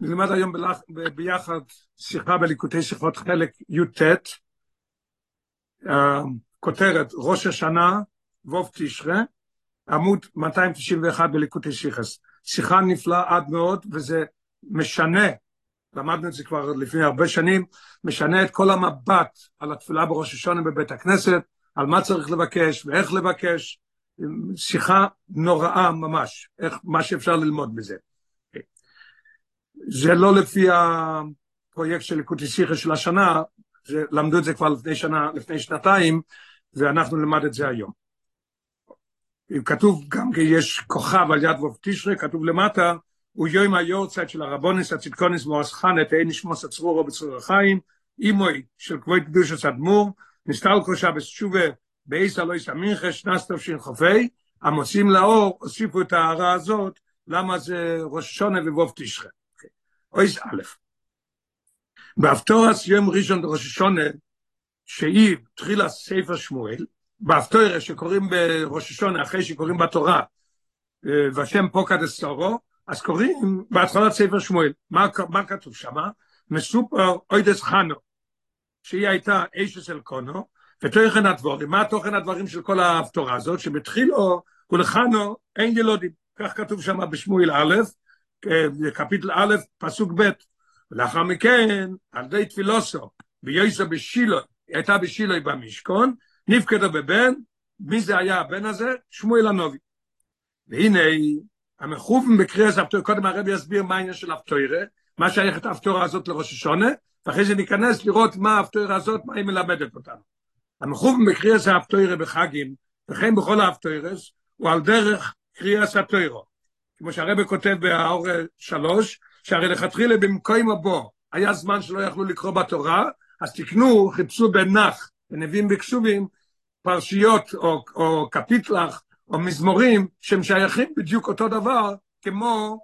נלמד היום בלח, ביחד שיחה בליקוטי שיחות חלק י"ט, uh, כותרת ראש השנה, ווב תשרה, עמוד 291 בליקוטי שיחס. שיחה נפלאה עד מאוד, וזה משנה, למדנו את זה כבר לפני הרבה שנים, משנה את כל המבט על התפילה בראש השונה בבית הכנסת, על מה צריך לבקש ואיך לבקש, שיחה נוראה ממש, איך, מה שאפשר ללמוד מזה. זה לא לפי הפרויקט של ליקוטי שיחה של השנה, זה, למדו את זה כבר לפני שנה, לפני שנתיים, ואנחנו נלמד את זה היום. כתוב גם כי יש כוכב על יד ווב תשרי, כתוב למטה, הוא יום היורצייט של הרבונס הצדקונס מורס חנה, תהי נשמוס הצרורו בצרור החיים, אימוי של כבוד קדושת אדמו"ר, נסתל קושה בשובה באיס אלוהיס המינכה, שנס תופשין חופי, המוצאים לאור, הוסיפו את ההערה הזאת, למה זה ראש שונה ובוב תשרה. אויס א', באפטורס יום ראשון בראש השונה, שהיא תחילה ספר שמואל, באפטורס שקוראים בראש השונה, אחרי שקוראים בתורה, והשם פוקד אסורו, אז קוראים בהתחלת ספר שמואל. מה, מה כתוב שם? מסופר אוידס חנו, שהיא הייתה אשס אלקונו, ותוכן הדבורים, מה תוכן הדברים של כל ההפטורה הזאת, שבתחילו ולחנו אין ילודים, כך כתוב שם בשמואל א', קפיטל א', פסוק ב', ולאחר מכן, על די תפילוסו, ביוסו בשילה, היא הייתה בשילה במשכון, נפקדו בבן, מי זה היה הבן הזה? שמואל הנובי. והנה, המכוון בקריאס הפטור, קודם הרבי יסביר מה העניין של הפטוירה, מה שייך את ההפטורה הזאת לראש השונה, ואחרי זה ניכנס לראות מה ההפטוירה הזאת, מה היא מלמדת אותנו. המכוון בקריאס הפטוירה בחגים, וכן בכל ההפטוירס, הוא על דרך קריאס הפטוירו. כמו שהרבי כותב באור שלוש, שהרי לכתחילה במקום הבו, היה זמן שלא יכלו לקרוא בתורה, אז תקנו, חיפשו בנח, בנביאים בכשובים, פרשיות או, או קפיטלח או מזמורים שהם שייכים בדיוק אותו דבר כמו,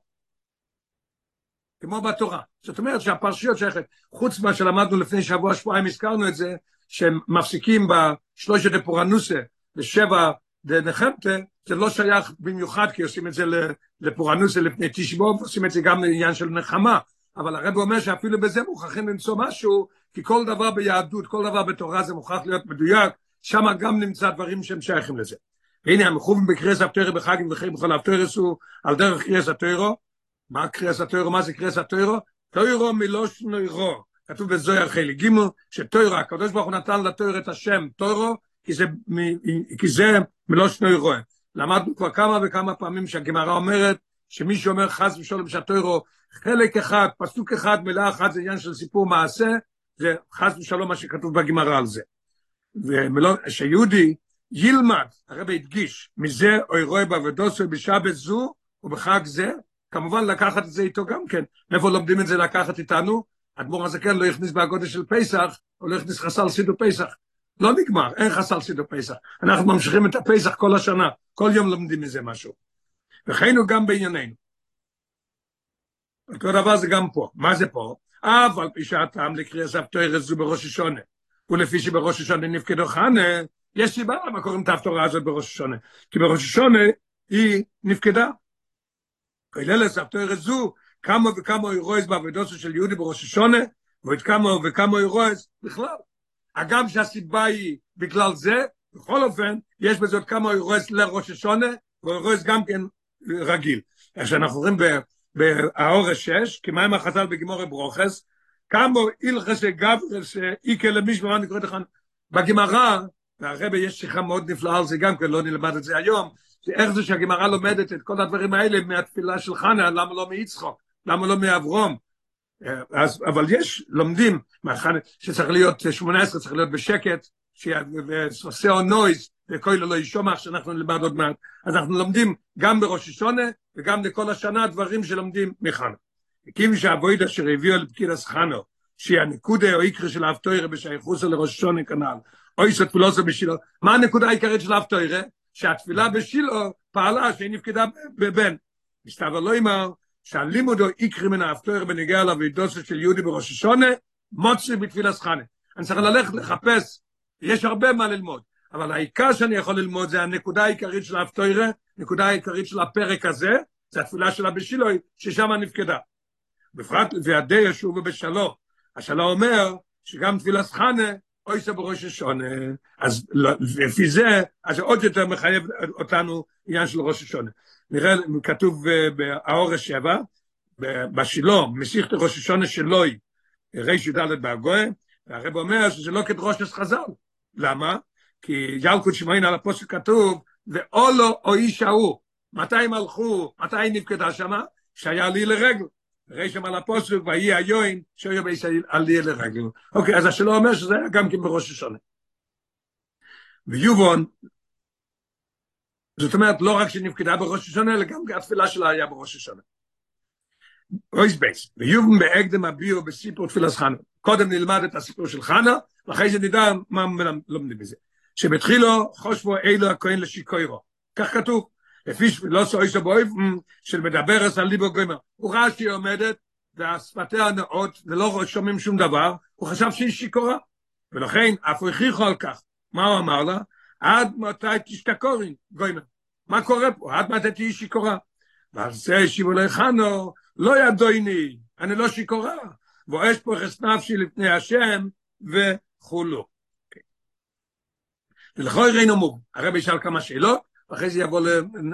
כמו בתורה. זאת אומרת שהפרשיות שייכת, חוץ ממה שלמדנו לפני שבוע, שבועיים, הזכרנו את זה, שהם מפסיקים בשלושת הפורנוסה, בשבע דנחמתה, זה לא שייך במיוחד, כי עושים את זה לפורנוסה לפני תשבוב, עושים את זה גם לעניין של נחמה. אבל הרב אומר שאפילו בזה מוכרחים למצוא משהו, כי כל דבר ביהדות, כל דבר בתורה זה מוכרח להיות מדויק, שם גם נמצא דברים שהם שייכים לזה. והנה המכוון בקריאס הפטורי בחגים וכי בכל הפטורס הוא על דרך קריאס הטוירו. מה קריאס הטוירו? מה זה קריאס הטוירו? טוירו מלושנו אירו. כתוב בזויר חלי ג' שטוירו, הקדוש ברוך הוא נתן לטוירו את השם טוירו, כי זה, כי זה מלושנו אירו. למדנו כבר כמה וכמה פעמים שהגמרא אומרת שמי שאומר חס ושלום שהטוירו חלק אחד, פסוק אחד, מילה אחת זה עניין של סיפור מעשה, זה חס ושלום מה שכתוב בגמרא על זה. שיהודי ילמד, הרב הדגיש, מזה אוי רואה בעבודוסו בשבת זו ובחג זה, כמובן לקחת את זה איתו גם כן. מאיפה לומדים את זה לקחת איתנו? אדמו"ר הזקן לא יכניס בהגודל של פסח, או לא יכניס חסל סידו פסח. לא נגמר, אין חסל סידו פסח. אנחנו ממשיכים את הפסח כל השנה, כל יום לומדים מזה משהו. וכן הוא גם בענייננו. אותו דבר זה גם פה. מה זה פה? אף על פי שהטעם לקריאה סבתו זו בראש השונה. ולפי שבראש השונה נפקדו חנה, יש סיבה למה קוראים את ההפטורה הזאת בראש השונה. כי בראש השונה היא נפקדה. כולל סבתו זו, כמה וכמה אירועס בעבודות של יהודי בראש השונה, ועוד כמה וכמה אירועס בכלל. הגם שהסיבה היא בגלל זה, בכל אופן, יש בזה כמה אירועס לראש השונה, ואירועס גם כן רגיל. איך שאנחנו רואים באורש שש, כי מים החז"ל בגמורי ברוכס, כמה הלכס גברס איקה למישהו, מה אני קורא לכאן, בגמרא, והרבה יש שיחה מאוד נפלאה על זה גם כן, לא נלמד את זה היום, איך זה שהגמרא לומדת את כל הדברים האלה מהתפילה של חנה, למה לא מיצחוק, למה לא מאברום, אז, אבל יש, לומדים, שצריך להיות 18, צריך להיות בשקט, שעושה או נויז, וכל לא ישומח שאנחנו נלמד עוד מעט. אז אנחנו לומדים גם בראש השונה וגם לכל השנה דברים שלומדים מחנה. כיוון שהבויד אשר הביאו לפקיד הסחנו, שהיא הנקודה או איקרה של האפטוירה בשייכוסו לראש השונה כנ"ל, או איסו תפילוסו בשילו, מה הנקודה העיקרית של האפטוירה? שהתפילה בשילו פעלה שהיא נפקדה בבן. מסתבר לא אמר שהלימוד הוא איקרי מן האפטוירה בנגיע לאבידוסו של יהודי בראש השונה, מוצרי בתפילה סחנה. אני צריך ללכת לחפש, יש הרבה מה ללמוד. אבל העיקר שאני יכול ללמוד זה הנקודה העיקרית של האפטוירה, נקודה העיקרית של הפרק הזה, זה התפילה של הבשילוי, ששם נפקדה. בפרט לפי הדי ישובו בשלו. השלו אומר שגם תפילת חנה, אוי זה בראש השונה. אז לפי זה, אז עוד יותר מחייב אותנו עניין של ראש השונה. נראה, כתוב באורש שבע, בשילו, מסיכת ראש השונה שלוי, ריש י"ד בהגויה, והרב אומר שזה לא כדרושס חז"ל. למה? כי ילקוט שמעין על הפוסק כתוב, ואולו או איש ההוא. מתי הם הלכו? מתי נפקדה שמה? שהיה לי לרגל. ראי שם על הפוסק, ויהי היוין, שהיה בייס על לי לרגל. אוקיי, אז השאלה אומר שזה היה גם כן בראש השונה. ויובון, זאת אומרת, לא רק שנפקדה בראש השונה, אלא גם התפילה שלה היה בראש השונה. אויס בייס, ויובן בהקדם הביאו בסיפור תפילס חנה. קודם נלמד את הסיפור של חנה, ואחרי זה נדע מה לומדים בזה. שבתחילו חושבו אילו הכהן לשיקוירו. כך כתוב. לפי שלא סוי שבויב של מדבר על ליבו גוימר. הוא ראה שהיא עומדת, והשפתיה נאות, ולא שומעים שום דבר, הוא חשב שהיא שיכורה. ולכן אף הוא הכריחו על כך. מה הוא אמר לה? עד מתי תשתקורין, גוימר. מה קורה פה? עד מתי תהיי שיכורה? ועל זה השיבו לחנו, לא ידויני, אני לא שיכורה. ואש פה חס נפשי לפני השם, וכולו. ולכל ראינו מוג, הרבי ישאל כמה שאלות, ואחרי זה יבוא,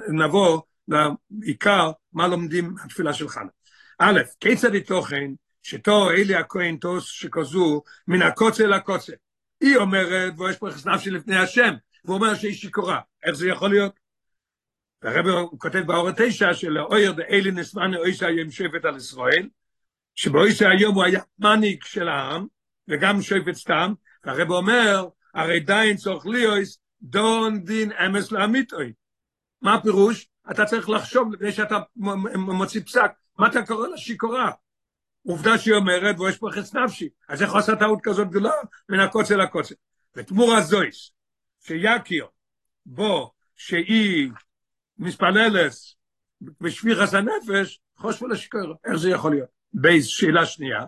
נבוא לעיקר מה לומדים התפילה של חנה. א', כיצד תוכן שתו אלי הכהן תוס שכזו מן הקוצה לקוצה. היא אומרת, ויש יחס נפשי לפני השם, והוא אומר שהיא שיכורה. איך זה יכול להיות? והרבי הוא כותב באור התשע של אויר דאלי נסמני אויסה היום שפט על ישראל, שבאויסה היום הוא היה מניק של העם, וגם שפט סתם, והרבי אומר, הרי דיין צורך ליאויס, דון דין אמס לאמיתוי. מה הפירוש? אתה צריך לחשוב לפני שאתה מוציא פסק, מה אתה קורא לה שיכורה? עובדה שהיא אומרת, ויש פה חץ נפשי, אז איך עושה טעות כזאת גדולה? מן הקוצה לקוצה. ותמורה זויס, שיקיר בו שהיא מספללס בשפיחס הנפש, חושבו לשיקור, איך זה יכול להיות? בייס, שאלה שנייה,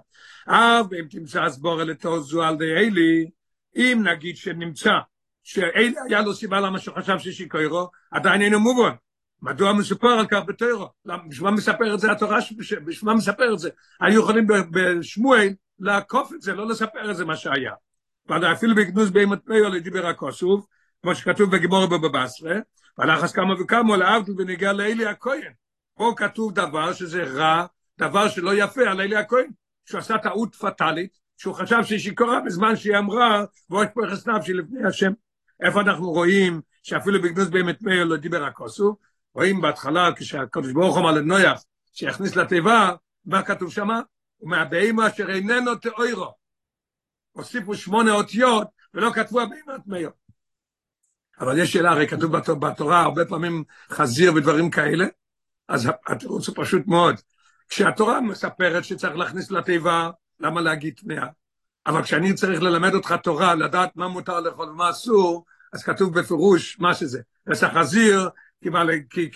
אבל אם תמצא הסבורה לתוזו על די אלי, אם נגיד שנמצא שאין היה לו סיבה למה שהוא חשב ששיקוירו, עדיין אינו מובן. מדוע מסופר על כך בתוירו? בשביל מה מספר את זה התורה? בשביל מה מספר את זה? היו יכולים בשמואל לעקוף את זה, לא לספר את זה מה שהיה. אבל אפילו בגנוז בהימת מיו לדיבר הכוסוף, כמו שכתוב בגימור בבבסרה, והלחס כמה וכמה להבדיל בנגיע לאלי הכהן. פה כתוב דבר שזה רע, דבר שלא יפה על אלי הכהן, שהוא עשה טעות פטאלית, שהוא חשב שהיא שיכורה בזמן שהיא אמרה, ועוד פה יחס נפשי לפני השם. איפה אנחנו רואים שאפילו בגנוז באמת מאיר לא דיבר הכוסו? רואים בהתחלה כשהקדוש ברוך אמר לנויח שיכניס לתיבה, מה כתוב שם? ומהבהמה אשר איננו תאוירו. הוסיפו שמונה אותיות ולא כתבו הבהמת מאיר. אבל יש שאלה, הרי כתוב בתורה הרבה פעמים חזיר ודברים כאלה, אז התירוץ הוא פשוט מאוד. כשהתורה מספרת שצריך להכניס לתיבה, למה להגיד טמאה? אבל כשאני צריך ללמד אותך תורה, לדעת מה מותר לאכול ומה אסור, אז כתוב בפירוש מה שזה. פסח חזיר,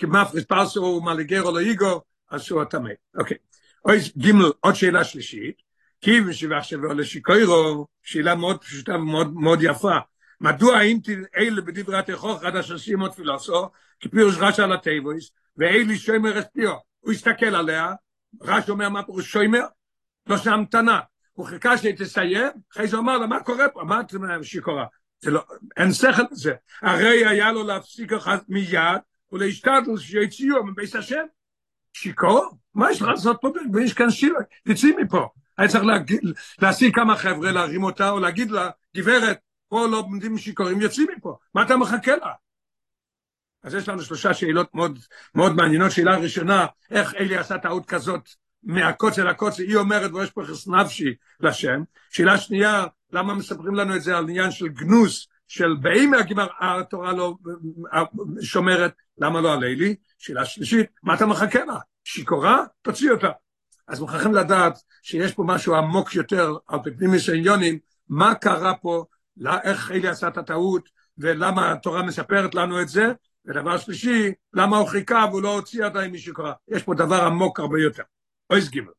מפריס פרסו מליגר או לא איגו, אז שהוא הטמא. אוקיי. עוד שאלה שלישית. שבח שבע לשיקוירו, שאלה מאוד פשוטה ומאוד יפה. מדוע אם אלה בדברי התכוך עד אשר סיימו תפילוסו, כפירוש רשע על הטייבויס, ואלי שוימר אספיו. הוא הסתכל עליה, רש אומר מה פירוש שוימר? לא שהמתנה. הוא חיכה שהיא תסיים, אחרי זה אמר לה, מה קורה פה? מה את שיכורה? זה לא, אין שכל לזה. הרי היה לו להפסיק אחת מיד, ולהשתדל שיציאו מבית השם. שיכור? מה יש לך לעשות פה? ויש כאן שילה, תצאי מפה. היה צריך להשיג כמה חבר'ה, להרים אותה, או להגיד לה, גברת, פה לא עומדים שיכורים, יוצאים מפה. מה אתה מחכה לה? אז יש לנו שלושה שאלות מאוד, מאוד מעניינות. שאלה ראשונה, איך אלי עשה טעות כזאת מהקוצה לקוצה, היא אומרת, ויש פה חס נפשי לשם. שאלה שנייה, למה מספרים לנו את זה על עניין של גנוס, של באם התורה לא שומרת, למה לא על אלי? שאלה שלישית, מה אתה מחכה לה? שיכורה? תוציא אותה. אז מוכרחים לדעת שיש פה משהו עמוק יותר על פנימיס העניונים, מה קרה פה, איך אלי עשה את הטעות, ולמה התורה מספרת לנו את זה, ודבר שלישי, למה הוא חיכה והוא לא הוציא עדיין משיכורה. יש פה דבר עמוק הרבה יותר. אויס גימל.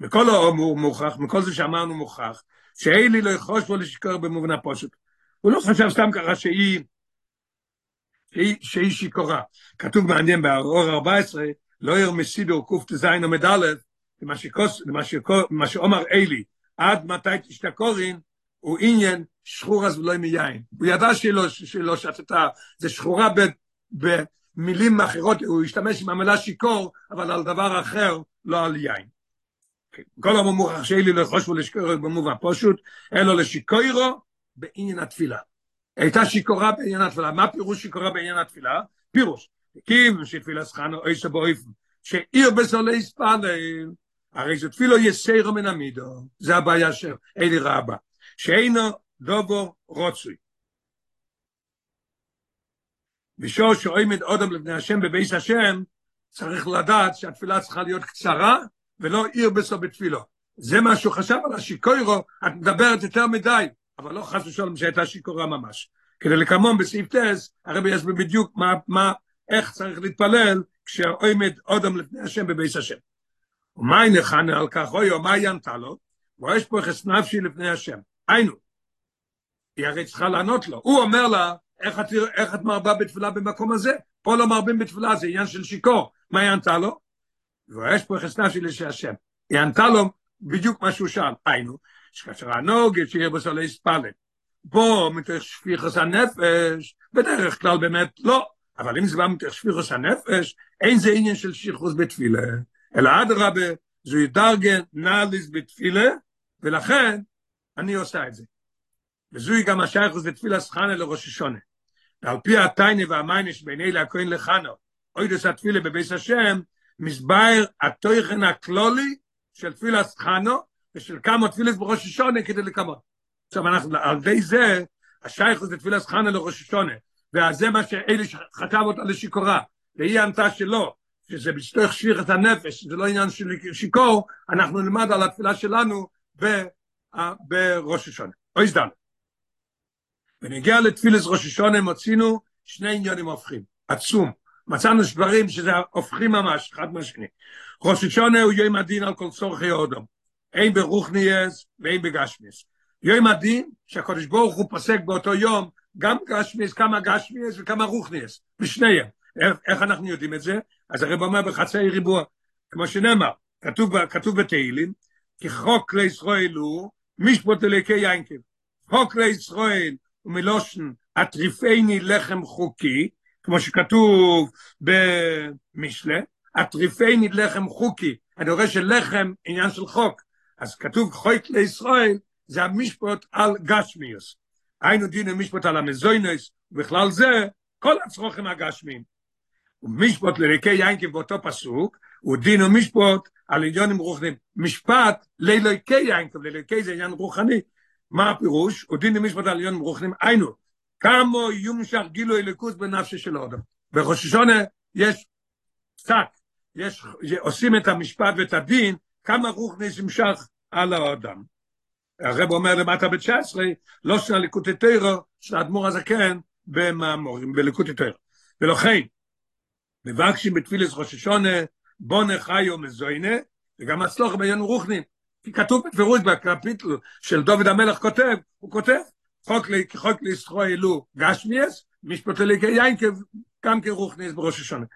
מכל האום הוא מוכח, מכל זה שאמרנו מוכח, שאילי לא יחוש בו לשקור במובן הפושט. הוא לא חשב סתם ככה שהיא, שהיא, שהיא שיכורה. כתוב מעניין באור 14, לא יר מסידו קט"ז עמד א', מה שקוס, מה שאומר אלי, עד מתי תשתקורין, הוא עניין שחור אז ולא מיין. הוא ידע שלא, שתתה, זה שחורה במילים אחרות, הוא השתמש עם המילה שיכור, אבל על דבר אחר, לא על יין. כל המומוח שאלי לא חושבו לשקור במובן פשוט, אלא לשיקוירו בעניין התפילה. הייתה שיכורה בעניין התפילה. מה פירוש שיכורה בעניין התפילה? פירוש. כי שתפילה סחנו אוי שבאויפן, שעיר בסולי ספלל, הרי זה תפילו יסיירו מן המידו, זה הבעיה של אלי רבה, שאינו דובו רוצוי. בשור שעומד אודם לפני השם בבייס השם, צריך לדעת שהתפילה צריכה להיות קצרה, ולא עיר בסוף בתפילו. זה מה שהוא חשב על השיקוירו, את מדברת יותר מדי, אבל לא חס ושלום שהייתה שיכורה ממש. כדי לקמון בסעיף טס, הרבי יסביר בדיוק מה, מה, איך צריך להתפלל כשעומד אודם לפני השם בבייס השם. ומה ינחנה על כך, אוי, או מה ינתה לו? ויש פה יחס נפשי לפני השם. היינו, היא הרי צריכה לענות לו. הוא אומר לה, איך את, איך את מרבה בתפילה במקום הזה? פה לא מרבים בתפילה, זה עניין של שיכור. מה היא ענתה לו? ויש פה יחס נפשי לפני השם. היא ענתה לו בדיוק מה שהוא שאל. היינו, שכאשר הנוג שיהיה בו סולי ספלת. פה מתוך שפיכוס הנפש, בדרך כלל באמת לא. אבל אם זה בא מתוך שפיכוס הנפש, אין זה עניין של שיחוס בתפילה. אלא אדרבה, זו ידרגן נאליס בתפילה, ולכן אני עושה את זה. וזוהי גם השייכוס בתפילה סחנה לראש השונה. ועל פי הטייני והמייני שבין אלה הכהן לחנו, אוי דוס התפילה בביס השם, מסבר התויכן הכלולי של תפילה סחנו, ושל כמה תפילס בראש השונה כדי לקמות. עכשיו אנחנו, על די זה, השייכוס בתפילה סחנה לראש השונה, וזה מה שאלה שחשב אותה לשיכורה, והיא ענתה שלא, שזה בשטוח שפיך את הנפש, זה לא עניין של שיקור, אנחנו נלמד על התפילה שלנו ב, בראש השונה. אוי זדן. ונגיע לתפילס ראש השונה, מוצאינו שני עניונים הופכים, עצום. מצאנו דברים שזה הופכים ממש, אחד מהשני. ראש השונה הוא יום הדין על כל צורכי אודום. אין ברוכניאס ואין בגשמיאס. יום הדין שהקדוש ברוך הוא פוסק באותו יום גם גשמיאס, כמה גשמיאס וכמה רוכניאס, בשניהם. איך, אנחנו יודעים את זה? אז הרב אומר בחצי ריבוע, כמו שנאמר, כתוב, כתוב בתהילים, כי חוק לישראל הוא משפוט אליקי יינקב. חוק לישראל הוא מלושן אטריפני לחם חוקי, כמו שכתוב במשלה, אטריפני לחם חוקי, אני רואה שלחם עניין של חוק, אז כתוב חוק לישראל, זה המשפוט על גשמיוס. היינו דין המשפוט על המזוינס, ובכלל זה כל הצרוכים הגשמיים. ומשפוט לריקי יינקי באותו פסוק, הוא דין ומשפוט על עניונים רוחניים. משפט לליקי יינקי, לליקי זה עניין רוחני. מה הפירוש? הוא דין ומשפוט על עניונים רוחניים. היינו, כמה יומשך גילו אליקוס בנפשי של אדם. בראש השונה יש פסק, יש, עושים את המשפט ואת הדין, כמה רוחני נמשך על האדם. הרב אומר למטה ב-19, לא של הליקוטי תירו, של האדמו"ר הזקן במאמורים, בליקוטי תירו. ולכן, מבקשים בתפילס ראש השונה, בונה חיו מזוינה, וגם הצלוח בעניין רוחנין. כי כתוב בפירוש בקפיטל של דוד המלך כותב, הוא כותב, חוק, לי, חוק ליסחו אלו גשמיאס, משפט לי כיין גם כרוחניס בראש השונה.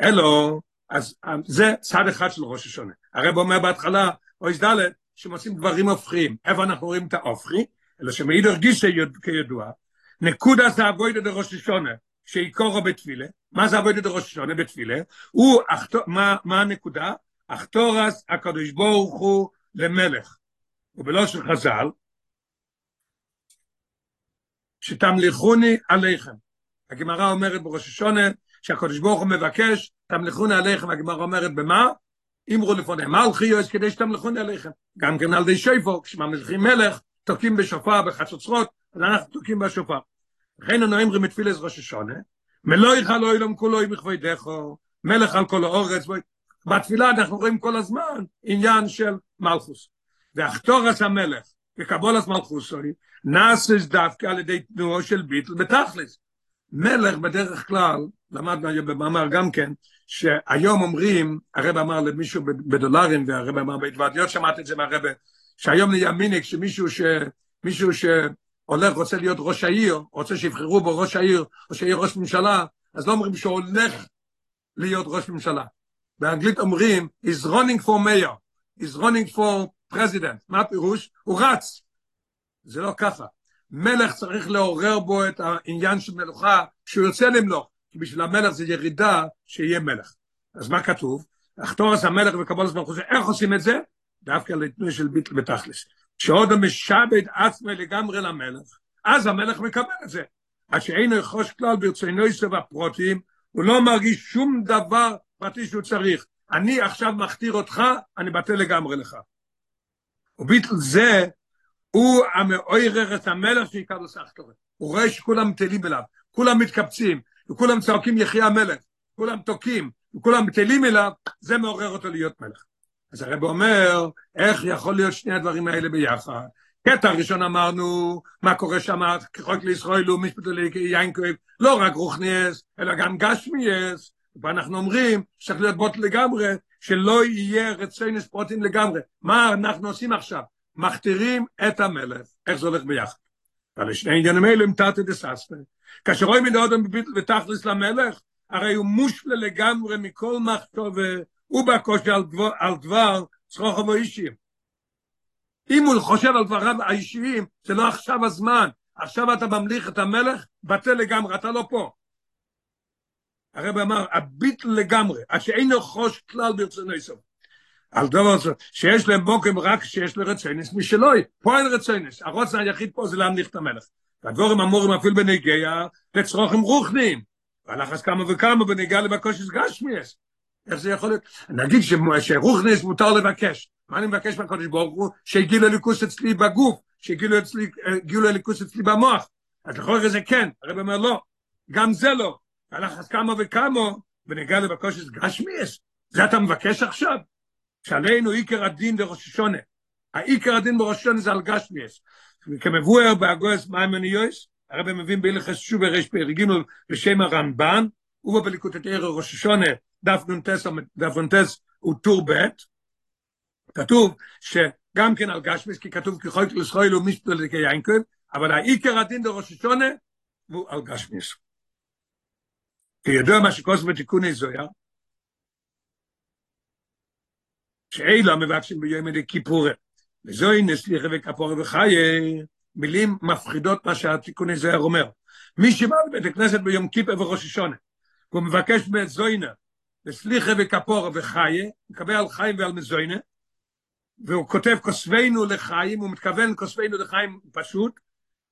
אלו, אז זה צד אחד של ראש השונה. הרב אומר בהתחלה, או ד' שמוצאים דברים הופכים. איפה אנחנו רואים את ההופכי? אלא שמעיד הרגיש כידוע, נקודה זה אבוידו דראש השונה, שיקורו בתפילה, מה זה עבודת ראש השונה בתפילה? הוא, מה, מה הנקודה? אחתורס הקדוש ברוך הוא למלך. ובלושן חז"ל, שתמליכוני עליכם. הגמרא אומרת בראש השונה, שהקדוש ברוך הוא מבקש, תמליכוני עליכם, הגמרא אומרת במה? אמרו לפניהם, מלכי יועץ כדי שתמליכוני עליכם. גם כן על די שויפו, כשממליכים מלך, תוקעים בשופר בחצוצרות, אז אנחנו תוקעים בשופר. לכן אנו אומרים מתפילס ראש השונה, מלוך על אוילום כולו עם מכבודךו, מלך על כל האורץ, בתפילה אנחנו רואים כל הזמן עניין של מלכוס. ואחתורס המלך, וקבולס מלכוסוי, נאסס דווקא על ידי תנועו של ביטל בתכלס. מלך בדרך כלל, למדנו במאמר גם כן, שהיום אומרים, הרב אמר למישהו בדולרים, והרב אמר בהתוועדיות, שמעתי את זה מהרב, שהיום נהיה מיניק, שמישהו ש... מישהו ש... הולך, רוצה להיות ראש העיר, רוצה שיבחרו בו ראש העיר, או שיהיה ראש ממשלה, אז לא אומרים שהוא הולך להיות ראש ממשלה. באנגלית אומרים, he's running for mayor, is running for president. מה פירוש? הוא רץ. זה לא ככה. מלך צריך לעורר בו את העניין של מלוכה שהוא יוצא למלוך. כי בשביל המלך זה ירידה שיהיה מלך. אז מה כתוב? אחתורס המלך וקבולס ברוך הוא, איך עושים את זה? דווקא לתנוי של ביטל בתכלס. שעוד המשעבד עצמו לגמרי למלך, אז המלך מקבל את זה. עד שאין יחוש כלל ברצונו יסב הפרוטים, הוא לא מרגיש שום דבר פרטי שהוא צריך. אני עכשיו מכתיר אותך, אני בטל לגמרי לך. וביטל זה, הוא המעורר את המלך שיקר כזה. הוא רואה שכולם מטלים אליו, כולם מתקבצים, וכולם צועקים יחי המלך, כולם תוקעים, וכולם מטלים אליו, זה מעורר אותו להיות מלך. אז הרב אומר, איך יכול להיות שני הדברים האלה ביחד? קטע ראשון אמרנו, מה קורה שם, כחוק לישראל הוא משפט ליינקוב, לא רק רוחניאס, אלא גם גשמיאס, ואנחנו אומרים, שצריך להיות בוט לגמרי, שלא יהיה רציינס פרוטים לגמרי. מה אנחנו עושים עכשיו? מכתירים את המלך, איך זה הולך ביחד. אבל שני עניינים האלה הם תת דססטה. כאשר רואים מן האודם ותכלס למלך, הרי הוא מושלה לגמרי מכל מחשוב הוא בקושי על דבר, על דבר צרוכו ואישיים. אם הוא חושב על דבריו האישיים, זה לא עכשיו הזמן. עכשיו אתה ממליך את המלך, בטל לגמרי, אתה לא פה. הרב אמר, הביטל לגמרי, עד שאין לו חוש כלל ברצונו סוף. על דבר הזה, שיש להם בוקם רק שיש לו רציינס משלו, פה אין רציינס, הרוצן היחיד פה זה להמליך את המלך. והדבורים אמורים אפילו בנגיע, לצרוכים רוחניים. והלחס כמה וכמה בנגיע לבקושס גשמיאס. איך זה יכול להיות? נגיד שרוחניס מותר לבקש. מה אני מבקש מהקודש ברוך הוא? שהגיעו לליכוס אצלי בגוף, שהגיעו לליכוס אצלי במוח. אז לכל זה כן, הרב אומר לא, גם זה לא. הלך כמה וכמה, ונגע לבקושס גשמיאס. זה אתה מבקש עכשיו? שעלינו עיקר הדין בראש השונה. העיקר הדין בראש השונה זה על גשמיאס. כמבואר באגוס מיימוניוס, הרב מבין בהלכס שוב ברש פרק ג' בשם הרמב"ן, ובבליקוטת ערר ראש השונה, דף נ"טס דף נ"טס הוא טור ב', כתוב שגם כן על גשמיס, כי כתוב ככל לסחוי לו מישהו לקיינקל, אבל העיקר הדין דראש השונה הוא על גשמיס. כידוע מה שקוס בתיקוני זויה, שאלה המבקשים ביום אלה כיפורה, וזוהי נסליחה וכפורה וחיי, מילים מפחידות מה שהתיקוני זויה אומר. מי שבא לבית הכנסת ביום כיפה וראש השונה, והוא מבקש מזוינה, וסליחה וכפורה וחיה, מקבל על חיים ועל מזוינה, והוא כותב כוסבינו לחיים, הוא מתכוון כוסבינו לחיים פשוט,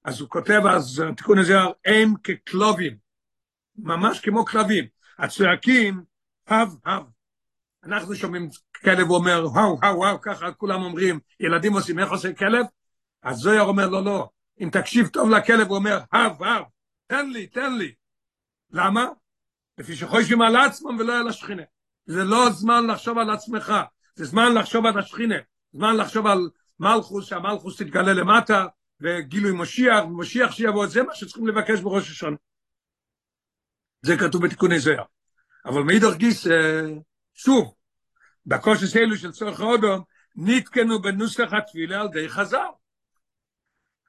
אז הוא כותב, אז התיקון הזה, הם ככלובים, ממש כמו כלבים, הצועקים, הב, הב. אנחנו שומעים כלב אומר, וואו, וואו, וואו, ככה כולם אומרים, ילדים עושים, איך עושה כלב? אז זויר אומר, לא, לא, אם תקשיב טוב לכלב, הוא אומר, הב, הב, תן לי, תן לי. למה? לפי שחושבים על עצמם ולא על השכינה. זה לא זמן לחשוב על עצמך, זה זמן לחשוב על השכינה, זמן לחשוב על מלכוס, שהמלכוס תתגלה למטה, וגילוי משיח, ומשיח שיבוא, זה מה שצריכים לבקש בראש השונה. זה כתוב בתיקוני זוהר. אבל מאידך גיס, שוב, בקושס אלו של צורך אודום, נתקנו בנוסח התפילה על די חזר.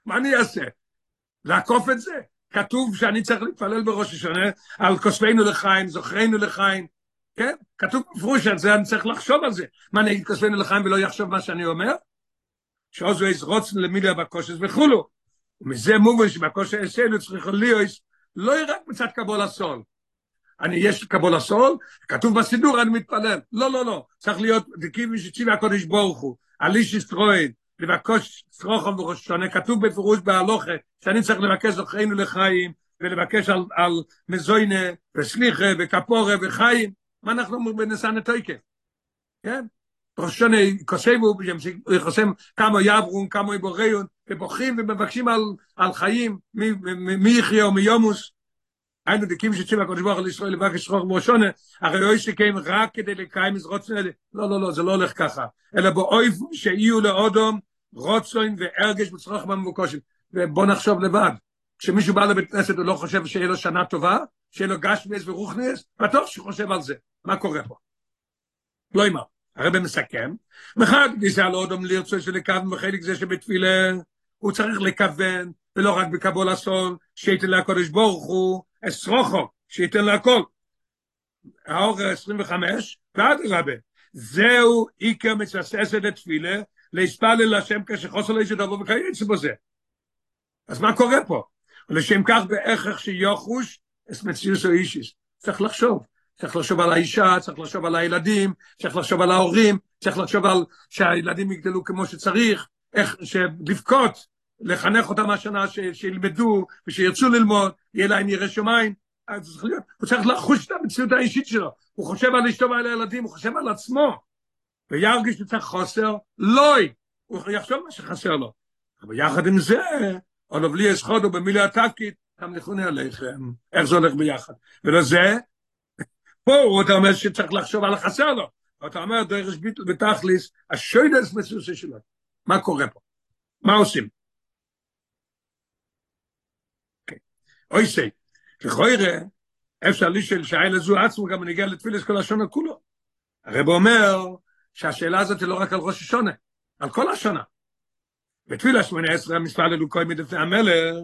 מה אני אעשה? לעקוף את זה? כתוב שאני צריך להתפלל בראש השונה על כוספנו לחיים, זוכרנו לחיים, כן? כתוב בפירוש על זה, אני צריך לחשוב על זה. מה אני אגיד כוספנו לחיים ולא יחשוב מה שאני אומר? שעוזו איז רוצן למיליה בקושס וכולו. ומזה מובן שבקושס אצלנו צריך להיות לא רק מצד קבול הסול. אני, יש קבול הסול, כתוב בסידור, אני מתפלל. לא, לא, לא. צריך להיות, דקיבי שציבי הקודש ברוך הוא, על איש ישטרואל, לבקש סרוחם בראש השונה, כתוב בפירוש בהלוכה, שאני צריך לבקש זוכרנו לחיים, ולבקש על, על מזוינה, וסליחה, וכפורה, וחיים, מה אנחנו אומרים בנסן התויקה? כן? ראש השונה, כוסבו, חוסם כמה יברון, כמה יבוריון, ובוכים ומבקשים על, על חיים, מי יחיה או מיומוס, היינו דקים שציב הקודש ברוך על ישראל לבקש שרוך בראשונה, הרי אוי שקיים רק כדי לקיים מזרוץ נדע. לא, לא, לא, זה לא הולך ככה. אלא באויב שיהיו לאודום רוצוין וארגש בצרוך במבוקושים. ובוא נחשוב לבד. כשמישהו בא לבית כנסת ולא חושב שיהיה לו שנה טובה, שיהיה לו גשמיאס ורוחניאס, בטוח שהוא חושב על זה. מה קורה פה? לא אמר. הרב מסכם, מחד גיסא על אודום לרצוי שלכוון בחלק זה שבתפילה הוא צריך לכוון, ולא רק בקבול הסול, שייתן לקודש ברוך הוא, אסרוכו, שייתן להכל. האור 25, ועד רבה, זהו איקר מצססת לתפילה, להספלל להשם כשחוסר לאיש דבו וקייץ בזה. אז מה קורה פה? ולשם כך בהכרח שיוחוש את מציאוס או אישיס. צריך לחשוב. צריך לחשוב על האישה, צריך לחשוב על הילדים, צריך לחשוב על ההורים, צריך לחשוב על שהילדים יגדלו כמו שצריך, איך, לבכות, לחנך אותם השנה, ש, שילמדו ושירצו ללמוד, יהיה להם ירא שמיים. אז הוא צריך לחוש את המציאות האישית שלו. הוא חושב על אשתו ועל הילדים, הוא חושב על עצמו. וירגיש שצריך חוסר, לוי. הוא יחשוב מה שחסר לו. אבל יחד עם זה, עוד בלי אסחודו במילי התפקיד, תמליכוני עליכם. איך זה הולך ביחד? ולזה, פה הוא אתה אומר שצריך לחשוב על החסר לו. אתה אומר דרך ביטל בתכליס, השוידס מסוסי שלו. מה קורה פה? מה עושים? אוי סי, לכוירא, אפשר לשאול שהאלה זו עצמו גם נגיע לתפילס כל השונה כולו. הרב אומר שהשאלה הזאת היא לא רק על ראש השונה, על כל השונה. בתפילה שמונה עשרה המספר ללוקוי מדפני המלך,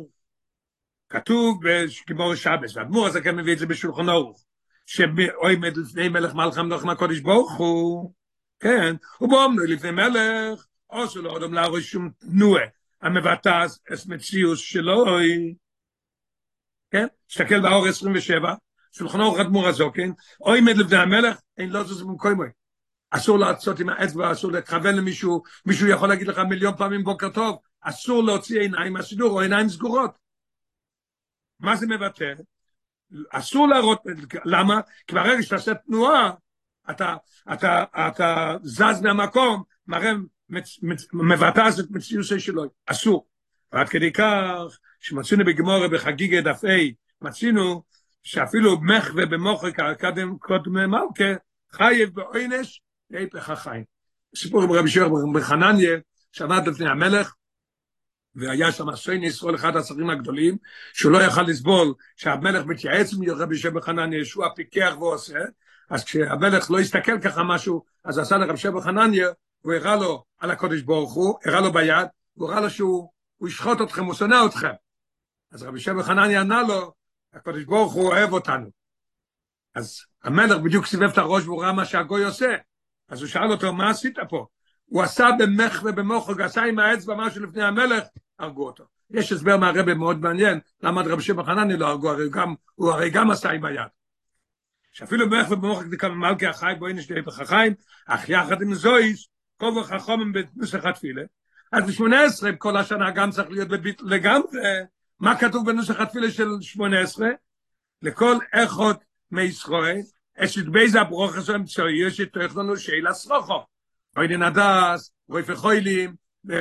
כתוב בגימור שבס, והדמור הזה כן מביא את זה בשולחון אורוך, שעומד לפני מלך מלכם נוח מהקודש ברוך הוא, כן, ובאומנו לפני מלך, או שלא אודם להרוש שום תנועה, המבטא את מציאוס שלוי, כן? תסתכל באור 27, שולחן אור חדמור הזוקן, או עמד לבני המלך, אין לא זוז במקומוי. אסור לעשות עם האצבע, אסור לכוון למישהו, מישהו יכול להגיד לך מיליון פעמים בוקר טוב, אסור להוציא עיניים מהסידור או עיניים סגורות. מה זה מבטא? אסור להראות, למה? כי ברגע שאתה עושה תנועה, אתה, אתה, אתה זז מהמקום, מראה, מבטא את מציאות שלו, אסור. ועד כדי כך, שמצינו בגמורה בחגיגה דף A, מצינו שאפילו מחווה במוחק הקדם קודם מלכה, חייב בעונש להיפך החיים. סיפור עם רבי שיר בחנניה, שעמד לפני המלך, והיה שם סוין ישראל אחד השרים הגדולים, שהוא לא יכל לסבול שהמלך מתייעץ עם רבי שיר בחנניה, שהוא הפיקח ועושה, אז כשהמלך לא הסתכל ככה משהו, אז עשה לרבי שיר בחנניה, הוא הראה לו על הקודש ברוך הוא, הראה לו ביד, הוא הראה לו שהוא ישחוט אתכם, הוא שונא אתכם. אז רבי שבע חנני ענה לו, הקדוש ברוך הוא אוהב אותנו. אז המלך בדיוק סיבב את הראש והוא ראה מה שהגוי עושה. אז הוא שאל אותו, מה עשית פה? הוא עשה במח ובמוחג, עשה עם האצבע משהו לפני המלך, הרגו אותו. יש הסבר מהרבה מאוד מעניין, למה רבי שבע חנני לא הרגו, הרי גם, הוא הרי גם עשה עם היד. שאפילו במח ובמוחג מלכי החי, בואי נשתה בחיים, אך יחד עם זויס, כובע החומם בנוסח התפילה, אז ב-18 כל השנה גם צריך להיות בביטל לגמרי, מה כתוב בנוסח התפילה של 18? לכל איכות מישראל, אשת בייזה ברוך עשו אמצעי, יש את לנו שאלה סרוכו. אוי נדס, רוי פחוילים,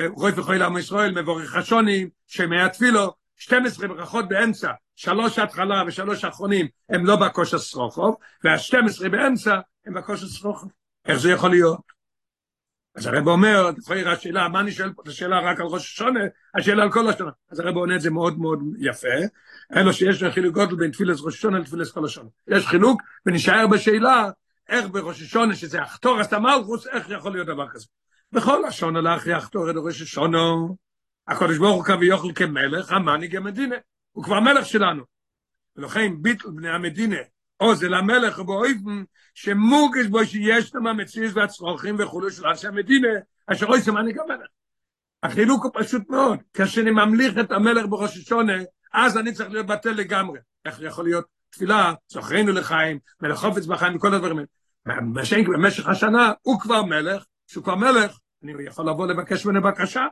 רוי פחויל עם ישראל, מבורך השונים, שמי התפילו, 12 ברכות באמצע, שלוש התחלה ושלוש אחרונים הם לא בקוש הסרוכו, וה-12 באמצע הם בקוש הסרוכו. איך זה יכול להיות? אז הרב אומר, תפאיר השאלה, מה אני שואל פה את השאלה רק על ראש השונה, השאלה על כל השונה. אז הרב עונה את זה מאוד מאוד יפה, אלו שיש חילוק גודל בין תפילת ראש השונה לתפילת כל השונה. יש חילוק, ונשאר בשאלה, איך בראש השונה, שזה אחתור את המלכוס, איך יכול להיות דבר כזה. בכל השונה לך יחתור את ראש השונה, הקדוש ברוך הוא כבי יוכל כמלך, המנהיג המדינה, הוא כבר מלך שלנו. ולכן ביטל בני המדינה, או זה למלך ובאויבן שמוגש בו שיש למה מציז והצרוכים וכולו של אנשי המדינה, אשר אוי מנהיג המלך. החילוק הוא פשוט מאוד, כשאני ממליך את המלך בראש השונה, אז אני צריך להיות בטל לגמרי. איך יכול להיות תפילה, זוכרנו לחיים, מלך חופץ בחיים וכל הדברים האלה. במשך השנה הוא כבר מלך, שהוא כבר מלך, אני יכול לבוא לבקש ממנו בקשה.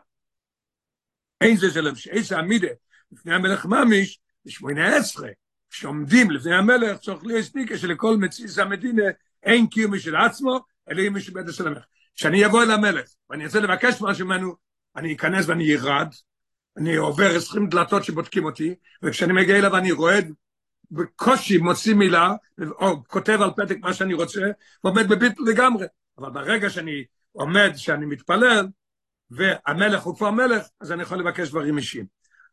אין זה זה איזה עמידה, לפני המלך ממיש, בשמונה עשרה, שעומדים לפני המלך, צריך להיות סניקה שלכל מציס המדינה אין קיום משל עצמו, אלא אם מישהו בית של המלך. כשאני אבוא אל המלך, ואני רוצה לבקש משהו ממנו, אני אכנס ואני ירד, אני עובר עשרים דלתות שבודקים אותי, וכשאני מגיע אליו אני רועד, בקושי מוציא מילה, או כותב על פתק מה שאני רוצה, ועומד בביטל לגמרי. אבל ברגע שאני עומד, שאני מתפלל, והמלך הוא כבר מלך, אז אני יכול לבקש דברים אישיים.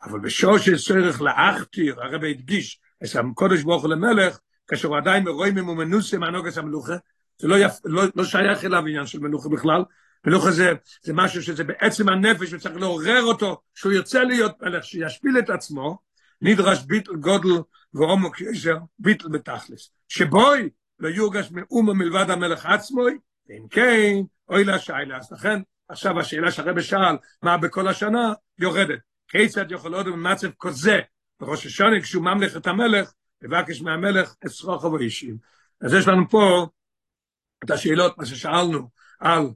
אבל בשור שצריך להכתיר, הרב הדגיש, le melech kasher vaday me roim im menus im anogas am luche זה לא יפ, לא, לא שייך אליו עניין של מנוחה בכלל, מנוחה זה, זה משהו שזה בעצם הנפש וצריך לעורר אותו, שהוא יוצא להיות מלך, שישפיל את עצמו, נדרש ביטל גודל ועומק ישר, ביטל בתכלס. שבוי לא יורגש מאומה מלבד המלך עצמוי, ואם כן, אוי לה שיילה. אז לכן, עכשיו השאלה שהרבא שאל, מה בכל השנה, יורדת. כיצד יכול עוד במצב כזה, בראש השונה, כשהוא ממלך את המלך, לבקש מהמלך את שרוכו ואישים. אז יש לנו פה את השאלות, מה ששאלנו על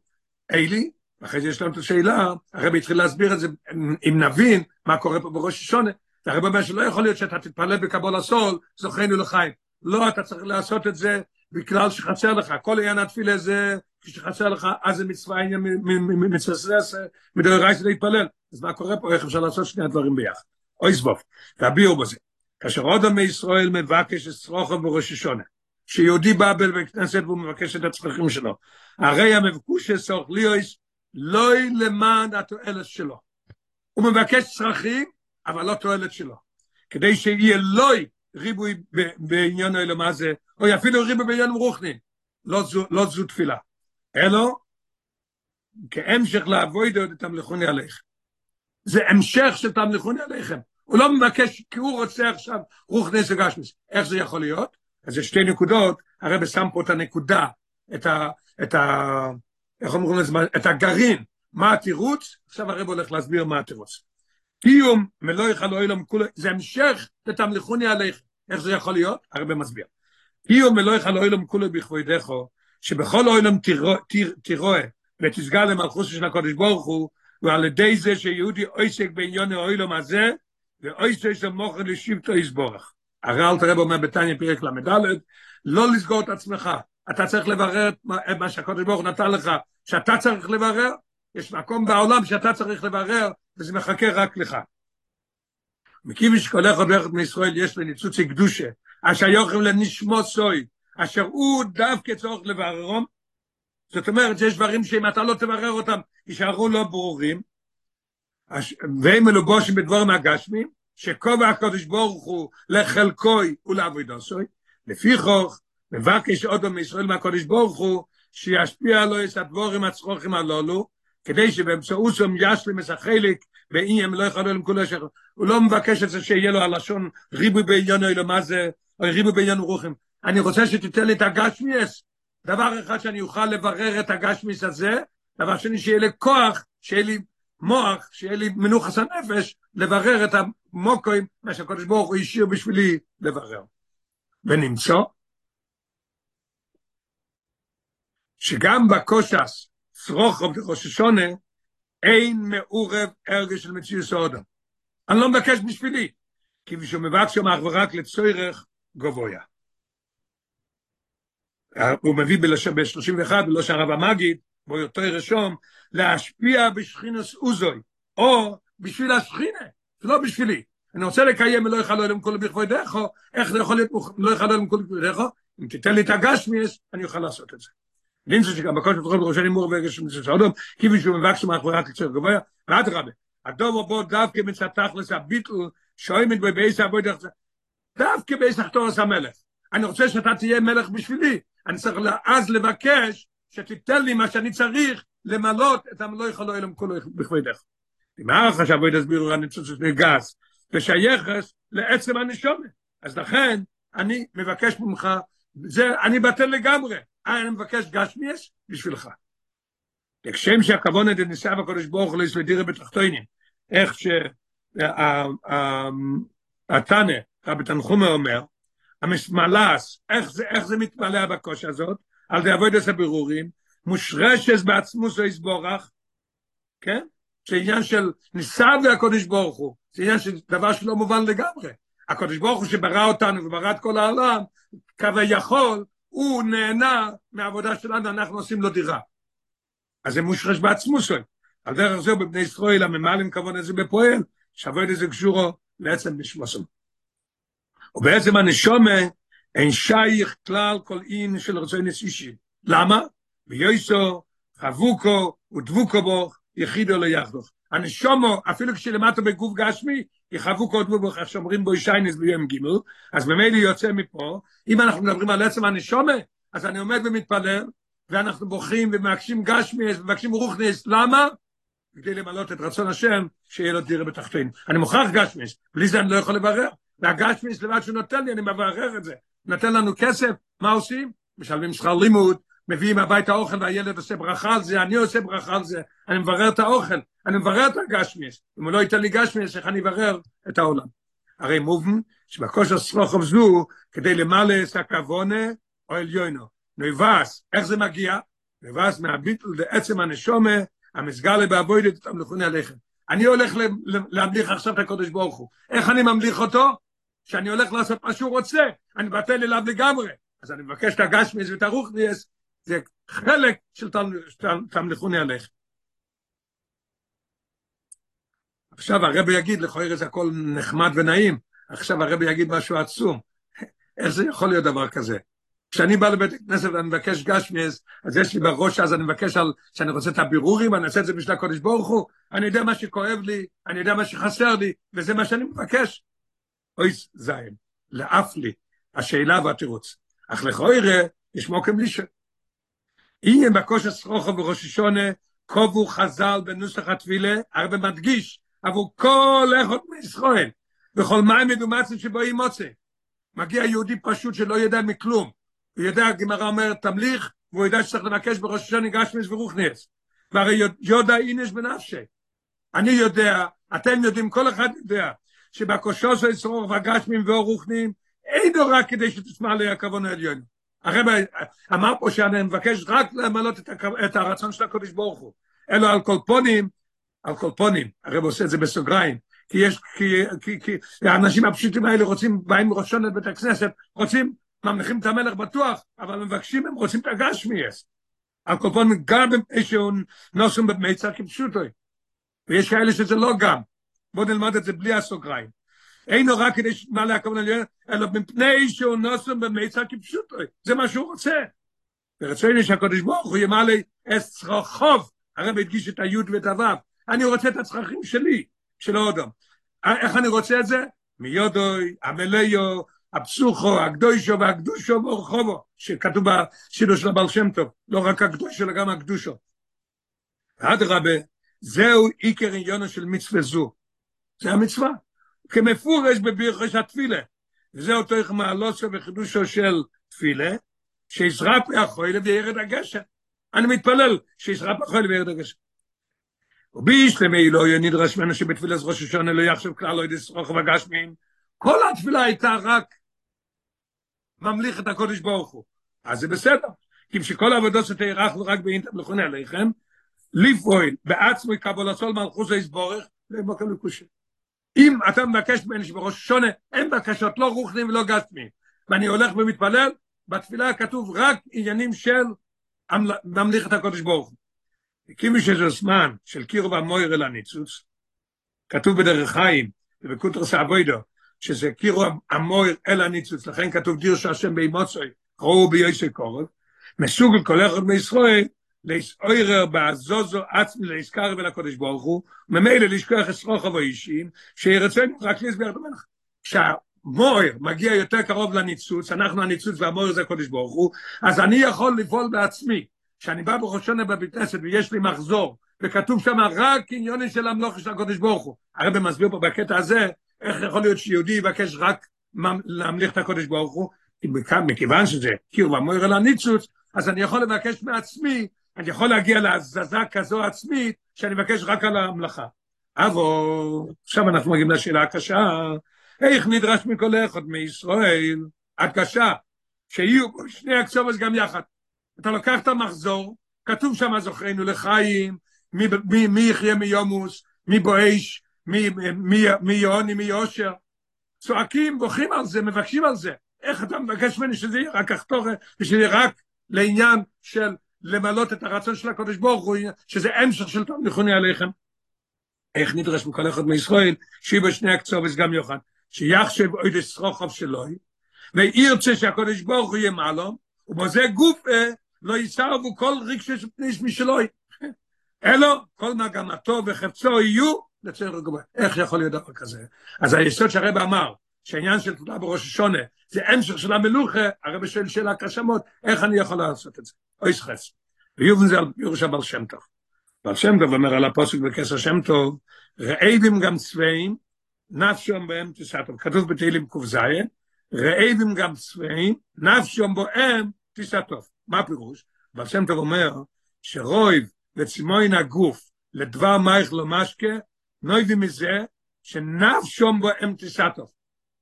אלי, ואחרי זה יש לנו את השאלה, הרב התחיל להסביר את זה, אם נבין מה קורה פה בראש השונה, והרב אומר שלא יכול להיות שאתה תתפלל בקבול הסול, זוכרנו לחיים. לא, אתה צריך לעשות את זה בגלל שחסר לך. כל עניין התפילה זה, כשחסר לך, אז זה מצווה עניין מצווה מדוי רייס להתפלל. אז מה קורה פה? איך אפשר לעשות שני הדברים ביחד? אוי סבוב, תביאו בזה. כאשר עוד עמי ישראל מבקש את צרוכו בראש השונה, שיהודי בא בכנסת והוא מבקש את הצרכים שלו, הרי המבקוש שצורך ליאויס לא למען התועלת שלו. הוא מבקש צרכים, אבל לא תועלת שלו. כדי שיהיה לוי ריבוי בעניין האלה מה זה, או אפילו ריבוי בעניין רוחני, לא לא זו תפילה. אלו, כהמשך לעבוד עוד את המלכוני עליכם. זה המשך של תמלכוני עליכם. הוא לא מבקש, כי הוא רוצה עכשיו רוחני סגשמיס. איך זה יכול להיות? אז יש שתי נקודות, הרב שם פה את הנקודה, את ה... את ה איך אומרים לזה? את הגרעין. מה התירוץ? עכשיו הרב הולך להסביר מה התירוץ. קיום מלוא יחל אוילם כולו, זה המשך לתמלכוני עליך. איך זה יכול להיות? הרבה מסביר. קיום מלוא יחל אוילם כולו בכבודךו, שבכל אוילם תירואה ותסגל למלכוס של הקודש ברוך הוא, ועל ידי זה שיהודי עוסק בעניין האוילם הזה, ועוסק של מוכר לשבטו יסבורך. הרי אל תראה אומר בתניא פרק ל"ד, לא לסגור את עצמך. אתה צריך לברר את מה שהקודש ברוך נתן לך, שאתה צריך לברר, יש מקום בעולם שאתה צריך לברר, וזה מחכה רק לך. מכיוון שכל אחד ואחד מישראל יש לניצוץ קדושה, אשר יוכלם לנשמות סוי, אשר הוא דווקא צורך לבררום, זאת אומרת שיש דברים שאם אתה לא תברר אותם, יישארו לא ברורים, והם מלובושים בדבורים הגשמים, שכובע הקדוש ברוך הוא לחלקוי ולעבודוסוי, לפי כוך, מבקש עוד מישראל מהקדוש ברוך הוא, שישפיע לו את הדבורים הצרוכים הללו, כדי שבאמצעותם ישלים את החלק ואם לא יכול להם כולו שחר. הוא לא מבקש את זה שיהיה לו הלשון ריבוי בעניין אלו מה זה, או ריבוי בעניין רוחם. אני רוצה שתיתן לי את הגשמיאס. דבר אחד שאני אוכל לברר את הגשמיס הזה, דבר שני שיהיה לי כוח, שיהיה לי מוח, שיהיה לי מנוחס הנפש, לברר את המוקוים, מה שהקדוש ברוך הוא השאיר בשבילי לברר. ונמצא שגם בקושס, צרוכו בראש השונה, אין מעורב הרגש של מציאות סעודם. אני לא מבקש בשבילי, כי בשביל מבקש שם אך ורק לצורך גבויה. הוא מביא ב-31 בלושן הרב המגיד, יותר רשום, להשפיע בשכינוס אוזוי, או בשביל השכינה, לא בשבילי. אני רוצה לקיים ולא יכל אלוהים כל בכבודךו, איך זה יכול להיות לא יכל אלוהים כל בכבודךו? אם תיתן לי את הגשמיאס, אני אוכל לעשות את זה. לינצו שגם בכל שבתוכל בראשני מור וגש של סעודום, כיוון שהוא מבקש מאחורי קצר גבוה, ואדרבה, הדובר בו דווקא מצד תכלס הביטל, שוימת בבייס עבוד דווקא בייס אחתורס המלך. אני רוצה שאתה תהיה מלך בשבילי, אני צריך אז לבקש שתיתן לי מה שאני צריך למלות את המלוא יכול אלוהים כולו בכבודך. אם הערכה שעבוד הסבירו הניצוץ גס, ושייכס לעצם הנשומת. אז לכן, אני מבקש ממך, זה, אני בטל לגמרי, אני מבקש גשמיאס בשבילך. כשם שהכוון את ניסה בקודש ברוך הוא לדירה בתחתונים, איך שהתנא, רבי תנחומה אומר, המסמלס, איך זה, איך זה מתמלא בקוש הזאת, על עבודת הבירורים, מושרשת בעצמו זו יסבורך, כן? זה עניין של ניסה והקודש ברוך הוא, זה עניין של דבר שלא מובן לגמרי. הקודש ברוך הוא שברא אותנו וברא את כל העולם, כביכול, הוא נהנה מהעבודה שלנו, אנחנו עושים לו דירה. אז זה מושרש בעצמו שלו. על דרך זה בבני ישראל הממלאים כבוד הזה בפועל, שווה את זה קשורו לעצם נשמוסם. ובעצם הנשומה אין שייך כלל כל אין של רצוי נסישי. למה? ויועסו, חבוקו ודבוקו בו, יחידו לא יחדוך. הנשומו, אפילו כשלמטה בגוף גשמי, יחוו קודמו בו, איך שאומרים בו ישיינס ביום גימל, אז ממילא יוצא מפה, אם אנחנו מדברים על עצם הנשומה, אז אני עומד ומתפלל, ואנחנו בוכים ומבקשים גשמיאס ומבקשים רוחניס, למה? כדי למלות את רצון השם, שיהיה לו דירה בתחתין. אני מוכרח גשמיאס, בלי זה אני לא יכול לברר. והגשמיאס לבד שהוא נותן לי, אני מברר את זה. נותן לנו כסף, מה עושים? משלמים שכר לימוד, מביאים הביתה אוכל והילד עושה ברכה על זה, אני עושה ברכה על זה, אני מברר את האוכל, אני מברר את הגשמיס. אם הוא לא ייתן לי גשמיס, איך אני אברר את העולם? הרי מובן שבכושר סרוחוב זו, כדי למלא את הכוונה או עליונו. נויבס, איך זה מגיע? נויבס מהביטל לעצם הנשומה, המסגר בעבודת את המלכוני הלחם. אני הולך להמליך עכשיו את הקודש ברוך הוא. איך אני ממליך אותו? שאני הולך לעשות מה שהוא רוצה, אני מבטל אליו לגמרי. אז אני מבקש את הגשמיס ואת הרוחניאס, זה חלק של תמליכוני הלחם. עכשיו הרבי יגיד, לכאורה זה הכל נחמד ונעים, עכשיו הרבי יגיד משהו עצום. איך זה יכול להיות דבר כזה? כשאני בא לבית הכנסת ואני מבקש גשמיאס, אז יש לי בראש, אז אני מבקש על, שאני רוצה את הבירורים, אני אעשה את זה בשביל הקודש ברוך הוא, אני יודע מה שכואב לי, אני יודע מה שחסר לי, וזה מה שאני מבקש. אוי זין, לאף לי, השאלה והתירוץ. אך לכאורה, יש מוקם לישה. אם בקושי סרוכו בראש השונה, קובו חז"ל בנוסח התפילה, הרבה מדגיש, עבור כל איכות מישראל, בכל מים מדומצים שבו היא מוצא. מגיע יהודי פשוט שלא יודע מכלום. הוא יודע, הגמרא אומרת, תמליך, והוא יודע שצריך לבקש בראש השני גשמיס ורוחניאס. והרי יודע אינש בנפשי. אני יודע, אתם יודעים, כל אחד יודע, שבקושו של צרור וגשמים ורוחנים, אינו רק כדי שתשמע לי הכוון העליון. הרב אמר פה שאני מבקש רק למלות את הרצון של הקודש ברוך הוא. אלו על כל פונים, על כל פונים, הרב עושה את זה בסוגריים, כי יש, כי, כי, כי האנשים הפשוטים האלה רוצים, באים ראשון לבית הכנסת, רוצים, ממליכים את המלך בטוח, אבל מבקשים, הם רוצים את הגשמיאס. על כל פונים, גם איזשהו נוסם במיצר כפשוטו. ויש כאלה שזה לא גם. בואו נלמד את זה בלי הסוגריים. אינו רק כדי מה להכוון אלא מפני שהוא נוסם במיצר כפשוטו. זה מה שהוא רוצה. ורצוני שהקדוש ברוך הוא ימלא את צרכוב, הרב הדגיש את היוד ואת הוו, אני רוצה את הצרכים שלי, של האודם. איך אני רוצה את זה? מיודוי, המליו, הפסוכו, הקדושו והקדושו ברחובו, שכתוב בשידו של הבעל שם טוב, לא רק הקדושו, אלא גם הקדושו. אדרבה, זהו עיקר עניונו של מצווה זו. זה המצווה. כמפורש בבירכש התפילה. וזה אותו איך מעלוסו וחידושו של תפילה, שישרף החוילה וירד הגשם. אני מתפלל שישרף החוילה וירד הגשם. ובישלמי לא יהיה נדרש ממנו שבתפילת ראש השונה לא יחשב כלל לא ידעס רוחב הגשמים. כל התפילה הייתה רק ממליך את הקודש ברוך הוא. אז זה בסדר. כי שכל העבודות שתארחנו רק באינטר לכונה עליכם, בעצמו יקבל הסול מלכוס היסבורך, למקום לקושה. אם אתה מבקש ממני שבראש השונה אין בקשות לא רוחנים ולא גשמים, ואני הולך ומתפלל, בתפילה כתוב רק עניינים של ממליך את הקודש ברוך הוא. הקימו שזה זמן של קירו והמויר אל הניצוץ, כתוב בדרך חיים, ובקוטרס אבוידו, שזה קירו המויר אל הניצוץ, לכן כתוב דיר שהשם באימוצוי, ראו ביוסי קורב, מסוג כל אחד מישראל, להסעורר בעזוזו עצמי להזכר ולקודש ברוך הוא, ממילא לשכוח את אבו אישים, שירצנו רק להסביר את המלך. כשהמויר מגיע יותר קרוב לניצוץ, אנחנו הניצוץ והמויר זה הקודש ברוך הוא, אז אני יכול לפעול בעצמי, כשאני בא בראשונה בבית כנסת ויש לי מחזור, וכתוב שם רק עניונים של המלוך של הקודש ברוך הוא. הרב מסביר פה בקטע הזה, איך יכול להיות שיהודי יבקש רק להמליך את הקודש ברוך הוא, מכיוון שזה קיר ומויר על הניצוץ, אז אני יכול לבקש מעצמי, אני יכול להגיע להזזה כזו עצמית, שאני מבקש רק על המלאכה. אבו, עכשיו אנחנו מגיעים לשאלה הקשה, איך נדרש מכל אחד מישראל, הקשה, שיהיו שני הקצובס גם יחד. אתה לוקח את המחזור, כתוב שם זוכרנו לחיים, מי, מי, מי יחיה מיומוס, מי בואש, מי, מי, מי יוני, מי יושר. צועקים, בוכים על זה, מבקשים על זה. איך אתה מבקש ממני שזה יהיה רק אחתורת, ושזה יהיה רק לעניין של למלות את הרצון של הקודש ברוך הוא, שזה המשך של טוב נכוני עליכם. איך נדרש מכל אחד מישראל, שיהיה בשני הקצובס גם יוחד, שיחשב עוד אסרוחוב שלוי, וירצה שהקודש ברוך הוא יהיה מעלום, ובזה גוף לא יסרבו כל רגשי פניש משלוי. אלו, כל מגמתו וחפצו יהיו לצער רגובה. איך יכול להיות דבר כזה? אז היסוד שהרב אמר, שהעניין של תודה בראש השונה, זה המשך של המלוכה, הרב שואל שאלה קשה מאוד, איך אני יכול לעשות את זה? אוי סחס. ויובן זה על פירוש הבעל שם טוב. בעל שם טוב אומר על הפוסק בכס השם טוב, רעבים גם צבעים, נפשום בהם תסתום. כתוב בתהילים ק"ז, רעבים גם צבעים, נפשום בהם תסתום. מה הפירוש? אבל שם טוב אומר שרויב וצימוין הגוף לדבר מייך לא משקה, נויבי מזה שנפשום בו אמתיסתו.